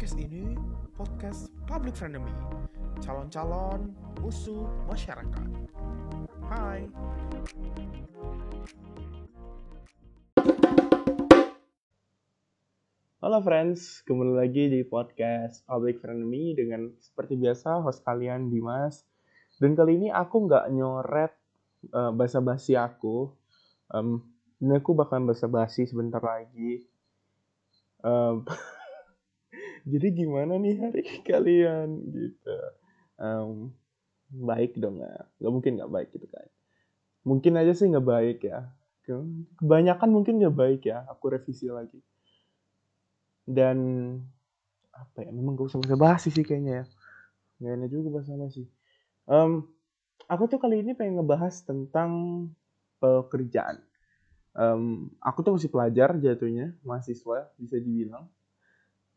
Podcast ini podcast public frenemy, calon-calon musuh masyarakat. Hai. Halo friends, kembali lagi di podcast Public Frenemy dengan seperti biasa host kalian Dimas. Dan kali ini aku nggak nyoret uh, basa-basi aku. Um, ini aku bakal basa-basi sebentar lagi. jadi gimana nih hari kalian gitu? Um, baik dong ya, nggak mungkin nggak baik gitu kan? Mungkin aja sih nggak baik ya. Kebanyakan mungkin nggak baik ya. Aku revisi lagi dan apa ya memang gak usah bahasa basi sih kayaknya ya nggak enak juga bahasa basi um, aku tuh kali ini pengen ngebahas tentang pekerjaan um, aku tuh masih pelajar jatuhnya mahasiswa bisa dibilang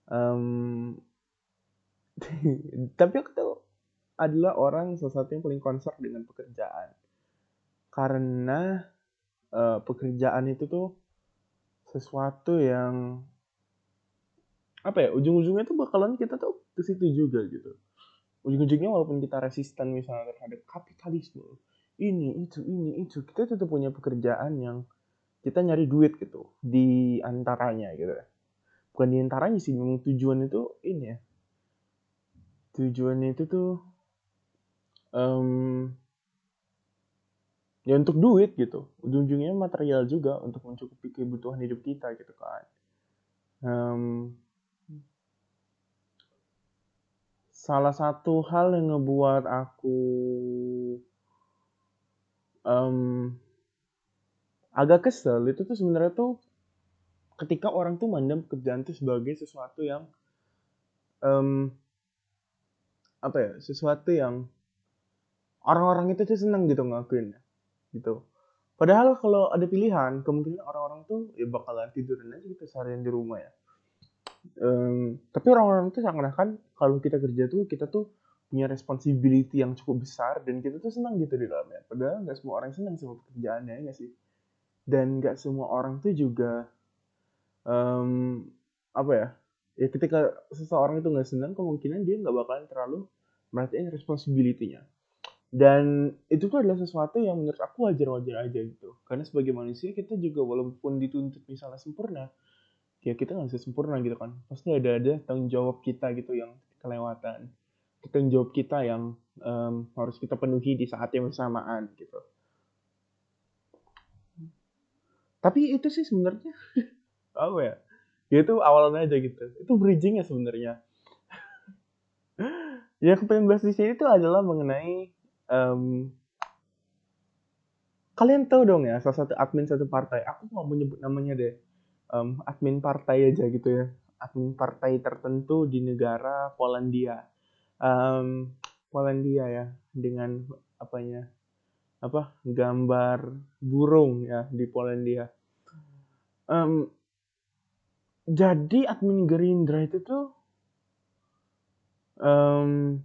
um, tapi aku tuh adalah orang salah satu yang paling concern dengan pekerjaan. Karena uh, pekerjaan itu tuh sesuatu yang apa ya ujung-ujungnya tuh bakalan kita tuh ke situ juga gitu. Ujung-ujungnya walaupun kita resisten misalnya terhadap kapitalisme ini itu ini itu kita tetap punya pekerjaan yang kita nyari duit gitu di antaranya gitu bukan di antaranya sih memang tujuan itu ini ya. Tujuannya itu tuh um, ya untuk duit gitu. Ujung-ujungnya material juga untuk mencukupi kebutuhan hidup kita gitu kan. Um, salah satu hal yang ngebuat aku um, agak kesel itu tuh sebenarnya tuh ketika orang tuh mandang pekerjaan tuh sebagai sesuatu yang um, apa ya sesuatu yang orang-orang itu tuh seneng gitu ngakuin gitu. Padahal kalau ada pilihan kemungkinan orang-orang tuh ya bakalan tidurin aja gitu seharian di rumah ya. Um, tapi orang-orang itu seakan-akan kalau kita kerja tuh kita tuh punya responsibility yang cukup besar dan kita tuh senang gitu di dalamnya. Padahal nggak semua orang senang sama pekerjaannya ya sih? Dan nggak semua orang tuh juga um, apa ya? Ya ketika seseorang itu nggak senang kemungkinan dia nggak bakalan terlalu merhatiin responsibility-nya. Dan itu tuh adalah sesuatu yang menurut aku wajar-wajar aja gitu. Karena sebagai manusia kita juga walaupun dituntut misalnya sempurna ya kita nggak bisa sempurna gitu kan. Pasti ada ada tanggung jawab kita gitu yang kelewatan. Tanggung jawab kita yang um, harus kita penuhi di saat yang bersamaan gitu. Tapi itu sih sebenarnya apa ya? Ya itu awalnya aja gitu. Itu bridgingnya sebenarnya. Yang pengen bahas di sini itu adalah mengenai um, kalian tahu dong ya salah satu admin satu partai. Aku mau menyebut namanya deh. Um, admin partai aja gitu ya. Admin partai tertentu di negara Polandia. Um, Polandia ya dengan apanya? Apa? Gambar burung ya di Polandia. Um, jadi admin Gerindra itu tuh um,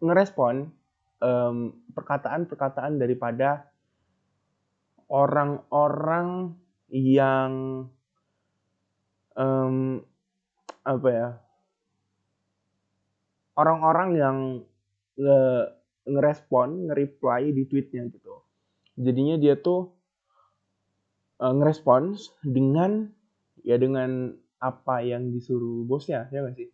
ngerespon um, perkataan-perkataan daripada orang-orang yang um, apa ya orang-orang yang nge ngerespon nge-reply di tweetnya gitu. Jadinya dia tuh uh, ngerespons dengan ya dengan apa yang disuruh bosnya ya nggak sih?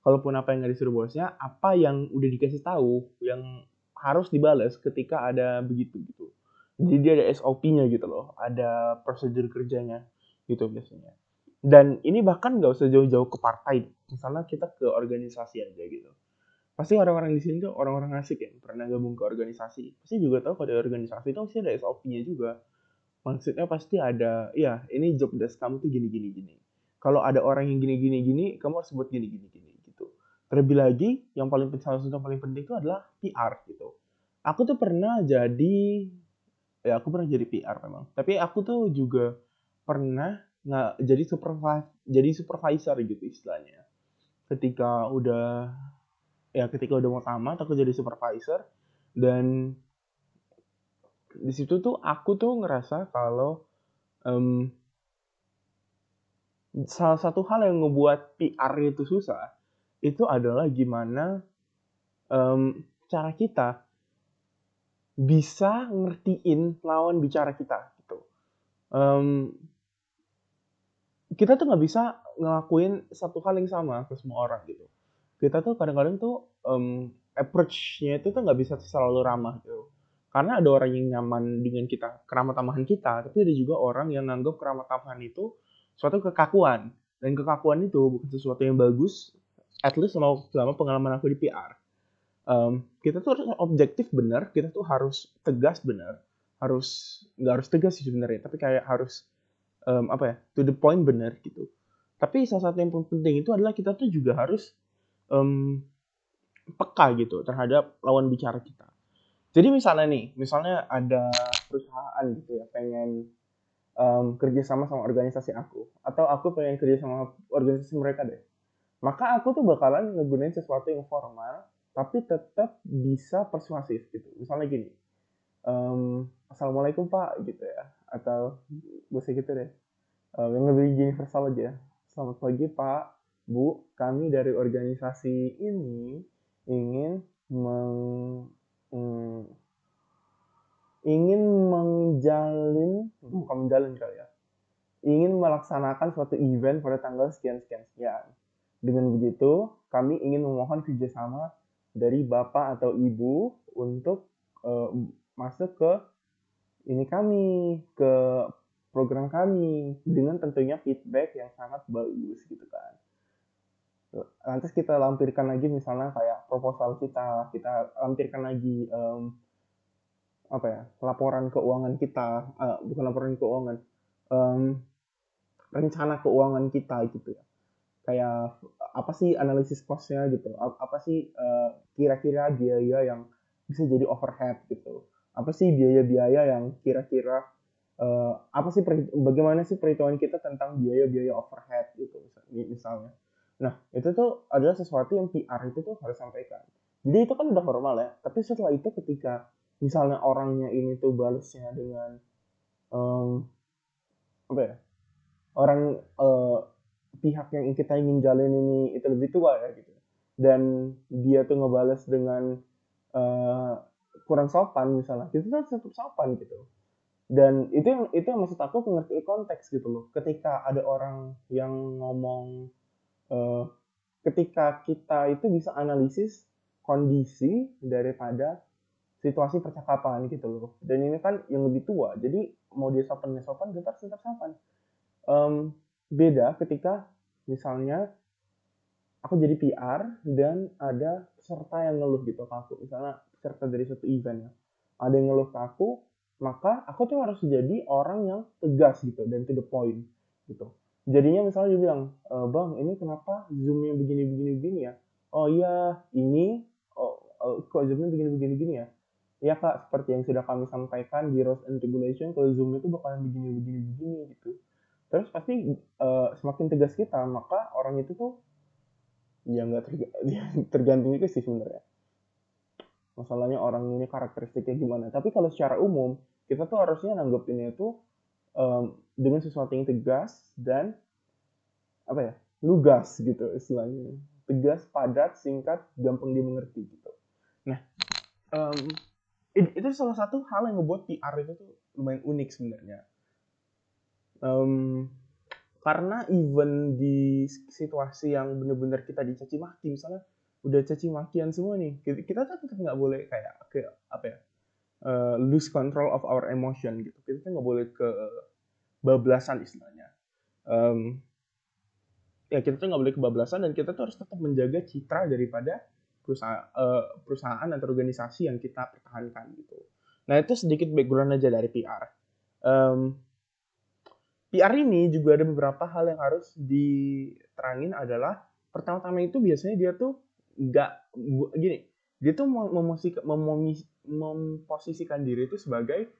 Kalaupun apa yang nggak disuruh bosnya apa yang udah dikasih tahu yang harus dibalas ketika ada begitu gitu. Jadi dia ada SOP-nya gitu loh ada prosedur kerjanya gitu biasanya. Dan ini bahkan nggak usah jauh-jauh ke partai misalnya kita ke organisasi aja gitu. Pasti orang-orang di sini tuh orang-orang asik ya pernah gabung ke organisasi. Pasti juga tahu kalau organisasi itu pasti ada SOP-nya juga maksudnya pasti ada ya ini job desk kamu tuh gini gini gini. Kalau ada orang yang gini gini gini kamu harus sebut gini gini gini gitu. Terlebih lagi yang paling salah satu yang paling penting itu adalah PR gitu. Aku tuh pernah jadi ya aku pernah jadi PR memang. Tapi aku tuh juga pernah nggak jadi supervisor jadi supervisor gitu istilahnya. Ketika udah ya ketika udah mau tamat aku jadi supervisor. Dan di situ tuh aku tuh ngerasa kalau um, salah satu hal yang ngebuat PR itu susah itu adalah gimana um, cara kita bisa ngertiin lawan bicara kita gitu. Um, kita tuh nggak bisa ngelakuin satu hal yang sama ke semua orang gitu. Kita tuh kadang-kadang tuh um, approach-nya itu tuh nggak bisa selalu ramah gitu. Karena ada orang yang nyaman dengan kita, keramat tamahan kita, tapi ada juga orang yang nganggap keramat tamahan itu suatu kekakuan. Dan kekakuan itu bukan sesuatu yang bagus, at least selama, selama pengalaman aku di PR um, kita tuh harus objektif benar kita tuh harus tegas benar. Harus nggak harus tegas sih sebenarnya tapi kayak harus um, apa ya to the point benar gitu. Tapi salah satu yang penting itu adalah kita tuh juga harus um, peka gitu terhadap lawan bicara kita jadi misalnya nih misalnya ada perusahaan gitu ya pengen um, kerja sama sama organisasi aku atau aku pengen kerja sama organisasi mereka deh maka aku tuh bakalan ngegunain sesuatu yang formal tapi tetap bisa persuasif gitu. Misalnya gini um, assalamualaikum pak gitu ya atau bisa gitu deh um, yang lebih universal aja selamat pagi pak. Bu kami dari organisasi ini ingin meng mm, ingin menjalin bukan menjalin kali ya. Ingin melaksanakan suatu event pada tanggal sekian sekian sekian. Dengan begitu kami ingin memohon kerjasama dari bapak atau ibu untuk uh, masuk ke ini kami ke program kami dengan tentunya feedback yang sangat bagus gitu kan. Lantas kita lampirkan lagi misalnya kayak proposal kita, kita lampirkan lagi um, apa ya laporan keuangan kita, uh, bukan laporan keuangan, um, rencana keuangan kita gitu ya. Kayak apa sih analisis costnya gitu apa sih uh, kira-kira biaya yang bisa jadi overhead gitu. Apa sih biaya-biaya yang kira-kira uh, apa sih bagaimana sih perhitungan kita tentang biaya-biaya overhead gitu misalnya nah itu tuh adalah sesuatu yang PR itu tuh harus sampaikan. Jadi itu kan udah formal ya tapi setelah itu ketika misalnya orangnya ini tuh balasnya dengan um, apa ya orang uh, pihak yang kita ingin jalin ini itu lebih tua ya gitu. Dan dia tuh ngebales dengan uh, kurang sopan misalnya itu tuh tetap sopan gitu. Dan itu yang itu yang maksud aku mengerti konteks gitu loh. Ketika ada orang yang ngomong uh, ketika kita itu bisa analisis kondisi daripada situasi percakapan gitu loh. Dan ini kan yang lebih tua jadi mau dia sopan sopan kita harus tetap sopan. Um, beda ketika misalnya aku jadi PR dan ada peserta yang ngeluh gitu ke aku. Misalnya peserta dari satu event ya. Ada yang ngeluh ke aku maka aku tuh harus jadi orang yang tegas gitu dan to the point gitu jadinya misalnya dia bilang e, bang ini kenapa zoomnya begini begini begini ya? Oh iya ini oh, oh kok zoomnya begini begini begini ya? Iya kak, seperti yang sudah kami sampaikan di rules and regulation, kalau zoom itu bakalan begini begini begini gitu. Terus pasti uh, semakin tegas kita maka orang itu tuh ya nggak terga tergantung itu sih sebenarnya. Masalahnya orang ini karakteristiknya gimana. Tapi kalau secara umum kita tuh harusnya nanggepinnya itu um, dengan sesuatu yang tegas dan apa ya lugas gitu istilahnya. Tegas padat singkat gampang dimengerti gitu. Nah um, itu salah satu hal yang ngebuat PR itu tuh lumayan unik sebenarnya. Um, karena even di situasi yang bener-bener kita dicaci maki misalnya udah caci makian semua nih kita, tuh tetap nggak boleh kayak ke apa ya uh, lose control of our emotion gitu. Kita nggak boleh ke bablasan istilahnya. Um, ya kita tuh nggak boleh kebablasan dan kita tuh harus tetap menjaga citra daripada perusahaan uh, perusahaan atau organisasi yang kita pertahankan gitu. Nah itu sedikit background aja dari PR um, PR ini juga ada beberapa hal yang harus diterangin adalah pertama-tama itu biasanya dia tuh nggak gini dia tuh memposisikan diri itu sebagai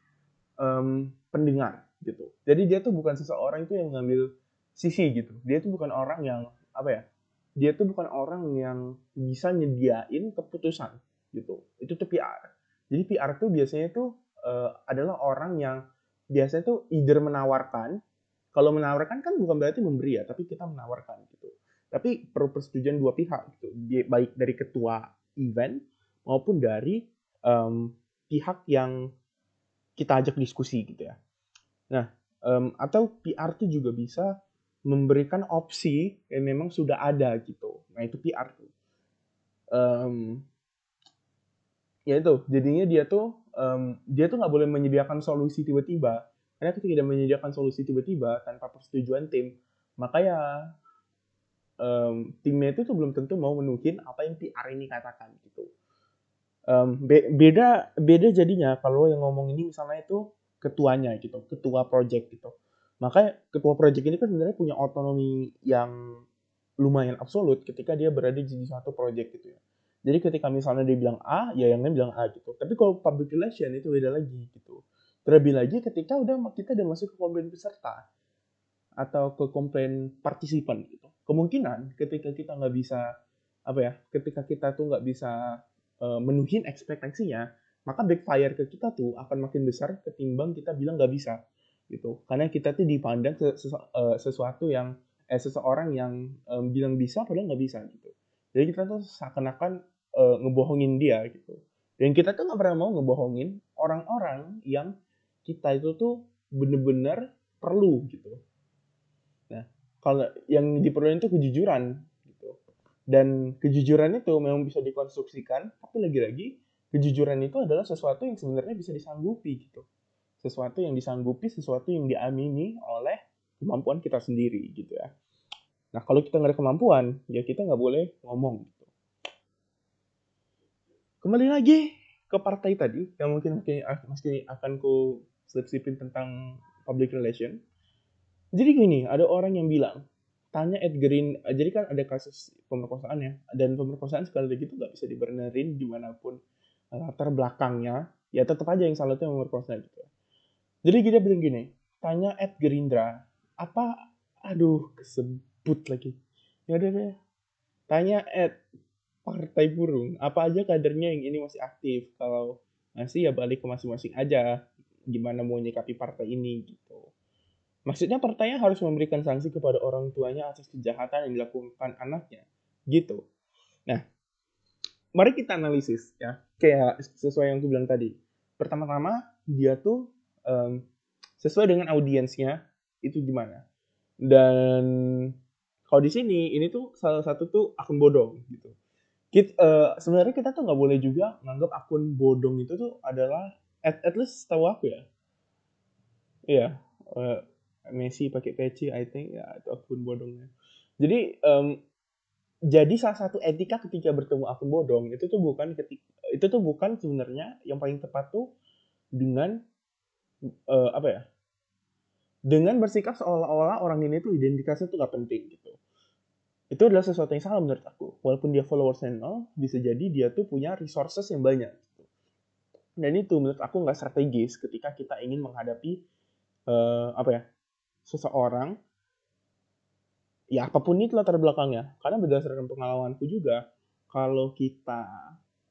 um, pendengar gitu. Jadi dia tuh bukan seseorang itu yang mengambil sisi gitu. Dia tuh bukan orang yang apa ya dia tuh bukan orang yang bisa nyediain keputusan gitu. Itu tuh PR jadi PR tuh biasanya tuh uh, adalah orang yang biasanya tuh either menawarkan kalau menawarkan kan bukan berarti memberi ya tapi kita menawarkan gitu. Tapi perlu persetujuan dua pihak gitu. Baik dari ketua event maupun dari um, pihak yang kita ajak diskusi gitu ya. Nah um, atau PR tuh juga bisa memberikan opsi yang memang sudah ada gitu. Nah itu PR tuh. Um, ya itu jadinya dia tuh um, dia tuh nggak boleh menyediakan solusi tiba-tiba. Karena ketika dia menyediakan solusi tiba-tiba tanpa persetujuan tim maka ya um, timnya itu tuh belum tentu mau menuhin apa yang PR ini katakan gitu um, be beda beda jadinya kalau yang ngomong ini misalnya itu ketuanya gitu ketua project gitu maka ketua project ini kan sebenarnya punya otonomi yang lumayan absolut ketika dia berada di suatu project gitu ya jadi ketika misalnya dia bilang A, ya yang lain bilang A gitu. Tapi kalau public relation itu beda lagi gitu. Terlebih lagi ketika udah kita udah masuk ke komplain peserta atau ke komplain partisipan gitu. Kemungkinan ketika kita nggak bisa apa ya, ketika kita tuh nggak bisa uh, menuhin ekspektasinya, maka backfire ke kita tuh akan makin besar ketimbang kita bilang nggak bisa gitu. Karena kita tuh dipandang sesu, uh, sesuatu yang eh seseorang yang um, bilang bisa padahal nggak bisa gitu. Jadi kita tuh seakan-akan uh, ngebohongin dia gitu. Dan kita tuh nggak pernah mau ngebohongin orang-orang yang kita itu tuh bener-bener perlu gitu. Nah, kalau yang diperlukan itu kejujuran. Dan kejujuran itu memang bisa dikonstruksikan, tapi lagi-lagi kejujuran itu adalah sesuatu yang sebenarnya bisa disanggupi gitu. Sesuatu yang disanggupi, sesuatu yang diamini oleh kemampuan kita sendiri gitu ya. Nah, kalau kita nggak ada kemampuan, ya kita nggak boleh ngomong gitu kembali lagi ke partai tadi yang mungkin masih akan ku selip-selipin tentang public relation. Jadi gini, ada orang yang bilang, tanya Ed Green, jadi kan ada kasus pemerkosaan ya, dan pemerkosaan sekali lagi itu nggak bisa dibenerin di mana pun latar belakangnya, ya tetap aja yang salah itu pemerkosa gitu. Jadi kita bilang gini, tanya Ed Gerindra, apa, aduh kesebut lagi. Ya udah deh, tanya Ed, partai burung apa aja kadernya yang ini masih aktif? Kalau masih ya balik ke masing-masing aja. Gimana mau nyikapi partai ini? Gitu maksudnya partainya harus memberikan sanksi kepada orang tuanya atas kejahatan yang dilakukan anaknya. Gitu. Nah mari kita analisis ya. Kayak sesuai yang aku bilang tadi. Pertama-tama dia tuh um, sesuai dengan audiensnya itu gimana? Dan kalau di sini ini tuh salah satu tuh akun bodong gitu. Kita, uh, eh, sebenarnya kita tuh nggak boleh juga nganggap akun bodong itu tuh adalah at, at least tahu aku ya. Iya yeah, uh, Messi pakai peci I think ya itu akun bodongnya jadi um, jadi salah satu etika ketika bertemu akun bodong itu tuh bukan ketika itu tuh bukan sebenarnya yang paling tepat tuh dengan uh, apa ya dengan bersikap seolah-olah orang ini tuh identitasnya tuh gak penting gitu itu adalah sesuatu yang salah menurut aku. Walaupun dia followersnya nol, bisa jadi dia tuh punya resources yang banyak. Gitu. Dan itu menurut aku nggak strategis ketika kita ingin menghadapi uh, apa ya seseorang ya apa pun itu latar belakangnya. Karena berdasarkan pengalamanku juga, kalau kita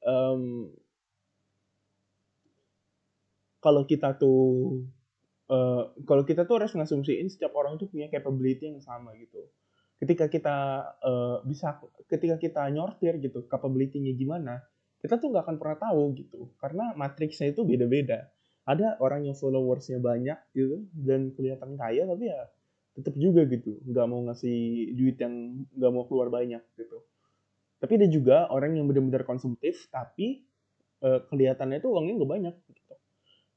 um, kalau kita tuh uh, kalau kita tuh harus ngasumsiin setiap orang tuh punya capability yang sama gitu. Ketika kita uh, bisa ketika kita nyortir gitu capability-nya gimana kita tuh nggak akan pernah tahu gitu. Karena matriksnya itu beda-beda ada orang yang followersnya banyak gitu dan kelihatan kaya tapi ya tetap juga gitu. Nggak mau ngasih duit yang nggak mau keluar banyak gitu. Tapi ada juga orang yang benar-benar konsumtif tapi uh, kelihatannya itu uangnya nggak banyak gitu.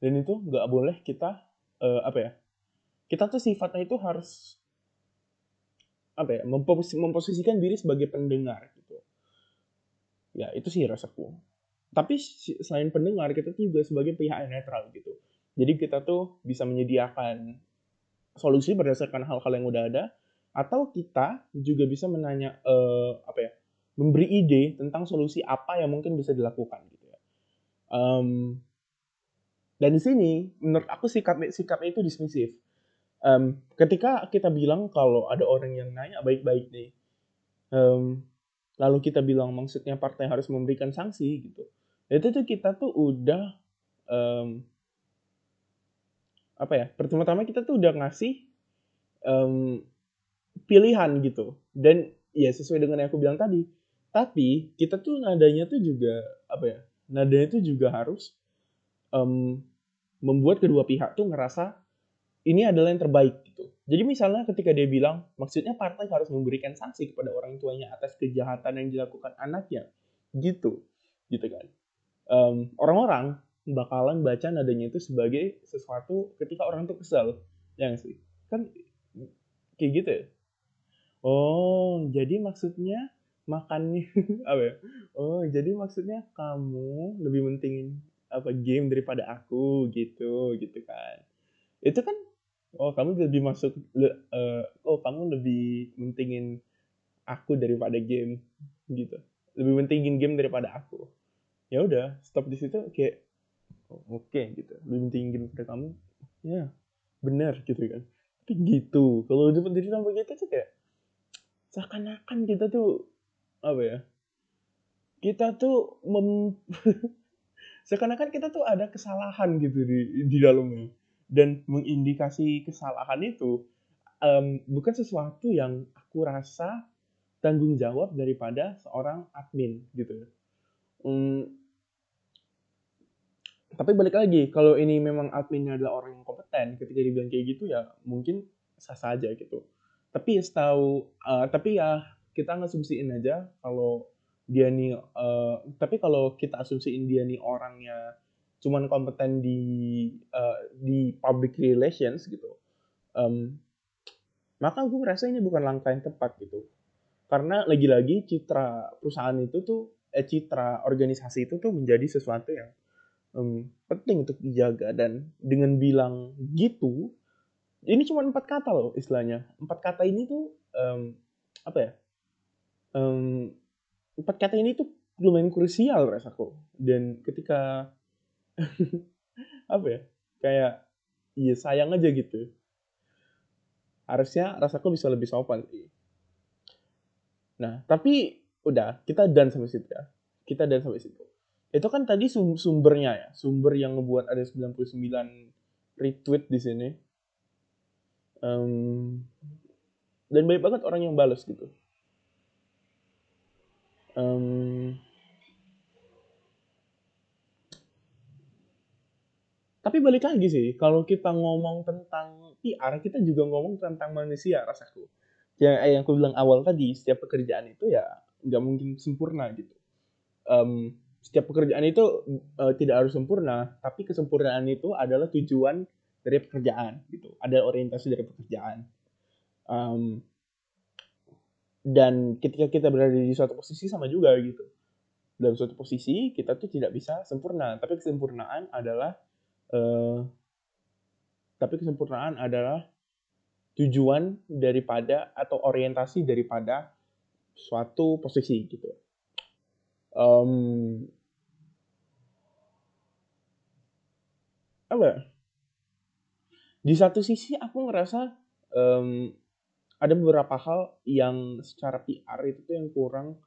Dan itu nggak boleh kita uh, apa ya kita tuh sifatnya itu harus apa ya memposis memposisikan diri sebagai pendengar gitu. Ya itu sih rasaku tapi selain pendengar kita tuh juga sebagai pihak yang netral gitu. Jadi kita tuh bisa menyediakan solusi berdasarkan hal-hal yang udah ada atau kita juga bisa menanya uh, apa ya memberi ide tentang solusi apa yang mungkin bisa dilakukan gitu ya. Um, dan di sini menurut aku sikap sikapnya itu dismisif um, ketika kita bilang kalau ada orang yang nanya baik-baik nih, um, lalu kita bilang maksudnya partai harus memberikan sanksi gitu, itu tuh kita tuh udah um, apa ya? Pertama-tama kita tuh udah ngasih um, pilihan gitu dan ya sesuai dengan yang aku bilang tadi tapi kita tuh nadanya tuh juga apa ya nadanya tuh juga harus um, membuat kedua pihak tuh ngerasa ini adalah yang terbaik gitu. Jadi misalnya ketika dia bilang, maksudnya partai harus memberikan sanksi kepada orang tuanya atas kejahatan yang dilakukan anaknya, gitu, gitu kan. Orang orang-orang bakalan baca nadanya itu sebagai sesuatu ketika orang tuh kesel, ya sih? Kan kayak gitu ya. Oh, jadi maksudnya makannya apa ya? Oh, jadi maksudnya kamu lebih mentingin apa game daripada aku gitu, gitu kan. Itu kan oh kamu lebih masuk uh, oh kamu lebih mentingin aku daripada game gitu lebih mentingin game daripada aku ya udah stop di situ kayak oke okay, gitu. Lebih game daripada kamu ya benar gitu kan. Tapi gitu kalau udah pendiri sama begitu tuh kayak seakan-akan kita tuh apa ya kita tuh mem seakan-akan kita tuh ada kesalahan gitu di di dalamnya. Dan mengindikasi kesalahan itu um, bukan sesuatu yang aku rasa tanggung jawab daripada seorang admin gitu. Um, tapi balik lagi, kalau ini memang adminnya adalah orang yang kompeten, ketika dibilang kayak gitu ya mungkin sah saja gitu. Tapi ya setahu, uh, tapi ya kita ngasumsiin aja kalau dia nih, uh, tapi kalau kita asumsiin dia nih orangnya cuman kompeten di uh, di public relations gitu um, maka gue ngerasa ini bukan langkah yang tepat gitu karena lagi-lagi citra perusahaan itu tuh eh, citra organisasi itu tuh menjadi sesuatu yang um, penting untuk dijaga dan dengan bilang gitu ini cuma empat kata loh istilahnya. Empat kata ini tuh um, apa ya? Um, empat kata ini tuh lumayan krusial rasaku dan ketika apa ya? Kayak iya sayang aja gitu. Harusnya rasaku bisa lebih sopan sih. Nah tapi udah kita dan sampai situ ya. Kita dan sampai situ itu kan tadi sum sumbernya ya sumber yang ngebuat ada 99 retweet di sini um, dan banyak banget orang yang balas gitu um, Tapi balik lagi sih, kalau kita ngomong tentang PR, kita juga ngomong tentang manusia rasaku. Yang, yang aku bilang awal tadi, setiap pekerjaan itu ya nggak mungkin sempurna gitu. Um, setiap pekerjaan itu uh, tidak harus sempurna, tapi kesempurnaan itu adalah tujuan dari pekerjaan gitu. Ada orientasi dari pekerjaan. Um, dan ketika kita berada di suatu posisi sama juga gitu. Dalam suatu posisi kita tuh tidak bisa sempurna, tapi kesempurnaan adalah Uh, tapi kesempurnaan adalah tujuan daripada atau orientasi daripada suatu posisi gitu. Um, apa? Ya? Di satu sisi aku ngerasa um, ada beberapa hal yang secara PR itu tuh yang kurang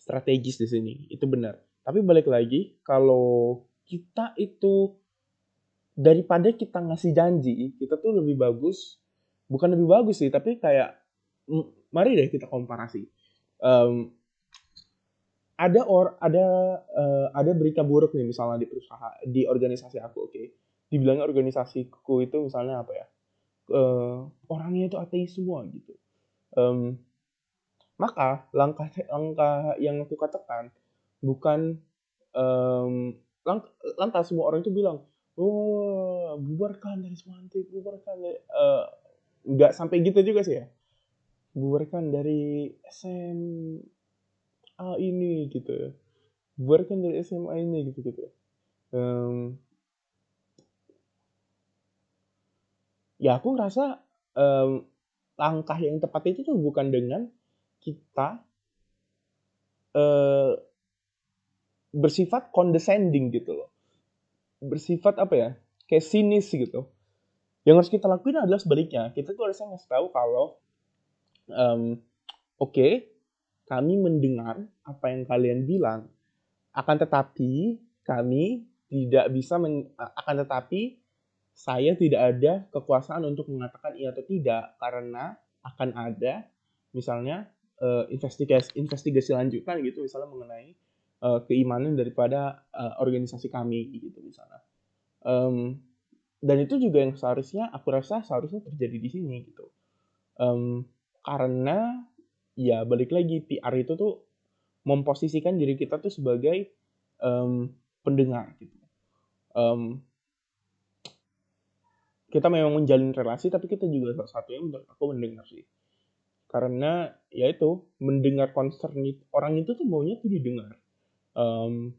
strategis di sini. Itu benar. Tapi balik lagi kalau kita itu daripada kita ngasih janji kita tuh lebih bagus bukan lebih bagus sih tapi kayak mari deh kita komparasi um, ada or ada uh, ada berita buruk nih misalnya di perusahaan di organisasi aku oke. Okay? dibilangnya organisasiku itu misalnya apa ya? Uh, orangnya itu ateis semua gitu. Um, maka langkah langkah yang aku katakan bukan um, lang lantas semua orang itu bilang oh bubarkan dari semantik bubarkan dari uh, nggak sampai gitu juga sih ya. Bubarkan dari SMA ini gitu. Ya bubarkan dari SMA ini gitu gitu. Um, ya aku ngerasa um, langkah yang tepat itu tuh bukan dengan kita uh, bersifat condescending gitu loh. Bersifat apa ya? Kayak sinis gitu. Yang harus kita lakuin adalah sebaliknya. Kita tuh harusnya ngasih tahu kalau um, oke okay, kami mendengar apa yang kalian bilang. Akan tetapi kami tidak bisa men, akan tetapi saya tidak ada kekuasaan untuk mengatakan iya atau tidak karena akan ada misalnya uh, investigasi investigasi lanjutan gitu misalnya mengenai uh, keimanan daripada uh, organisasi kami gitu misalnya. Um, dan itu juga yang seharusnya aku rasa seharusnya terjadi di sini gitu. Um, karena ya balik lagi PR itu tuh memposisikan diri kita tuh sebagai um, pendengar gitu. Um, kita memang menjalin relasi tapi kita juga salah satunya menurut aku mendengar sih. Karena ya itu mendengar concern orang itu tuh maunya tuh didengar. Um,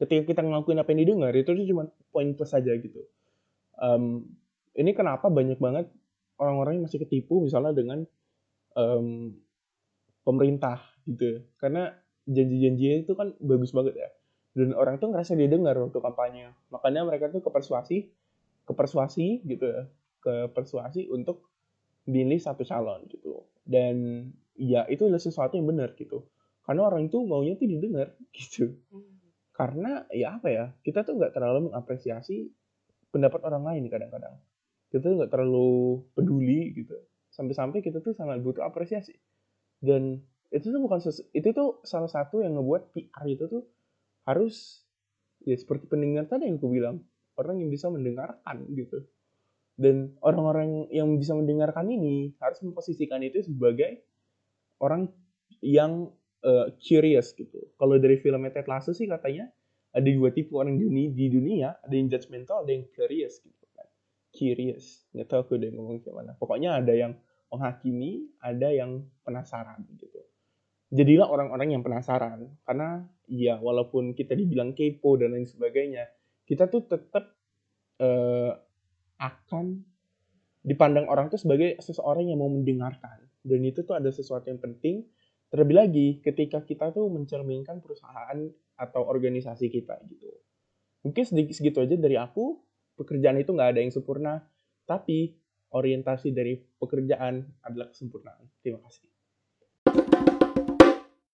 ketika kita ngelakuin apa yang didengar itu tuh cuma poin plus saja gitu. Um, ini kenapa banyak banget orang-orang yang masih ketipu misalnya dengan um, pemerintah gitu. Karena janji-janji itu kan bagus banget ya. Dan orang tuh ngerasa didengar waktu kampanye. Makanya mereka tuh ke persuasi ke persuasi gitu ya. Ke persuasi untuk pilih satu calon gitu. Dan ya itu adalah sesuatu yang benar gitu. Karena orang itu maunya tuh didengar gitu. Karena ya apa ya kita tuh nggak terlalu mengapresiasi pendapat orang lain kadang-kadang. Kita tuh nggak terlalu peduli gitu sampai-sampai kita tuh sangat butuh apresiasi dan itu tuh bukan itu tuh salah satu yang ngebuat PR itu tuh harus ya seperti pendengar tadi yang aku bilang orang yang bisa mendengarkan gitu dan orang-orang yang bisa mendengarkan ini harus memposisikan itu sebagai orang yang uh, curious gitu. Kalau dari film Ted Lasso sih katanya ada dua tipe orang di dunia, di dunia ada yang judgmental, ada yang curious gitu. Curious, nggak tahu aku udah ngomong gimana. Pokoknya ada yang menghakimi, ada yang penasaran gitu. Jadilah orang-orang yang penasaran karena ya walaupun kita dibilang kepo dan lain sebagainya, kita tuh tetap uh, akan dipandang orang itu sebagai seseorang yang mau mendengarkan. Dan itu tuh ada sesuatu yang penting. Terlebih lagi ketika kita tuh mencerminkan perusahaan atau organisasi kita gitu. Mungkin sedikit segitu aja dari aku. Pekerjaan itu nggak ada yang sempurna, tapi orientasi dari pekerjaan adalah kesempurnaan. Terima kasih.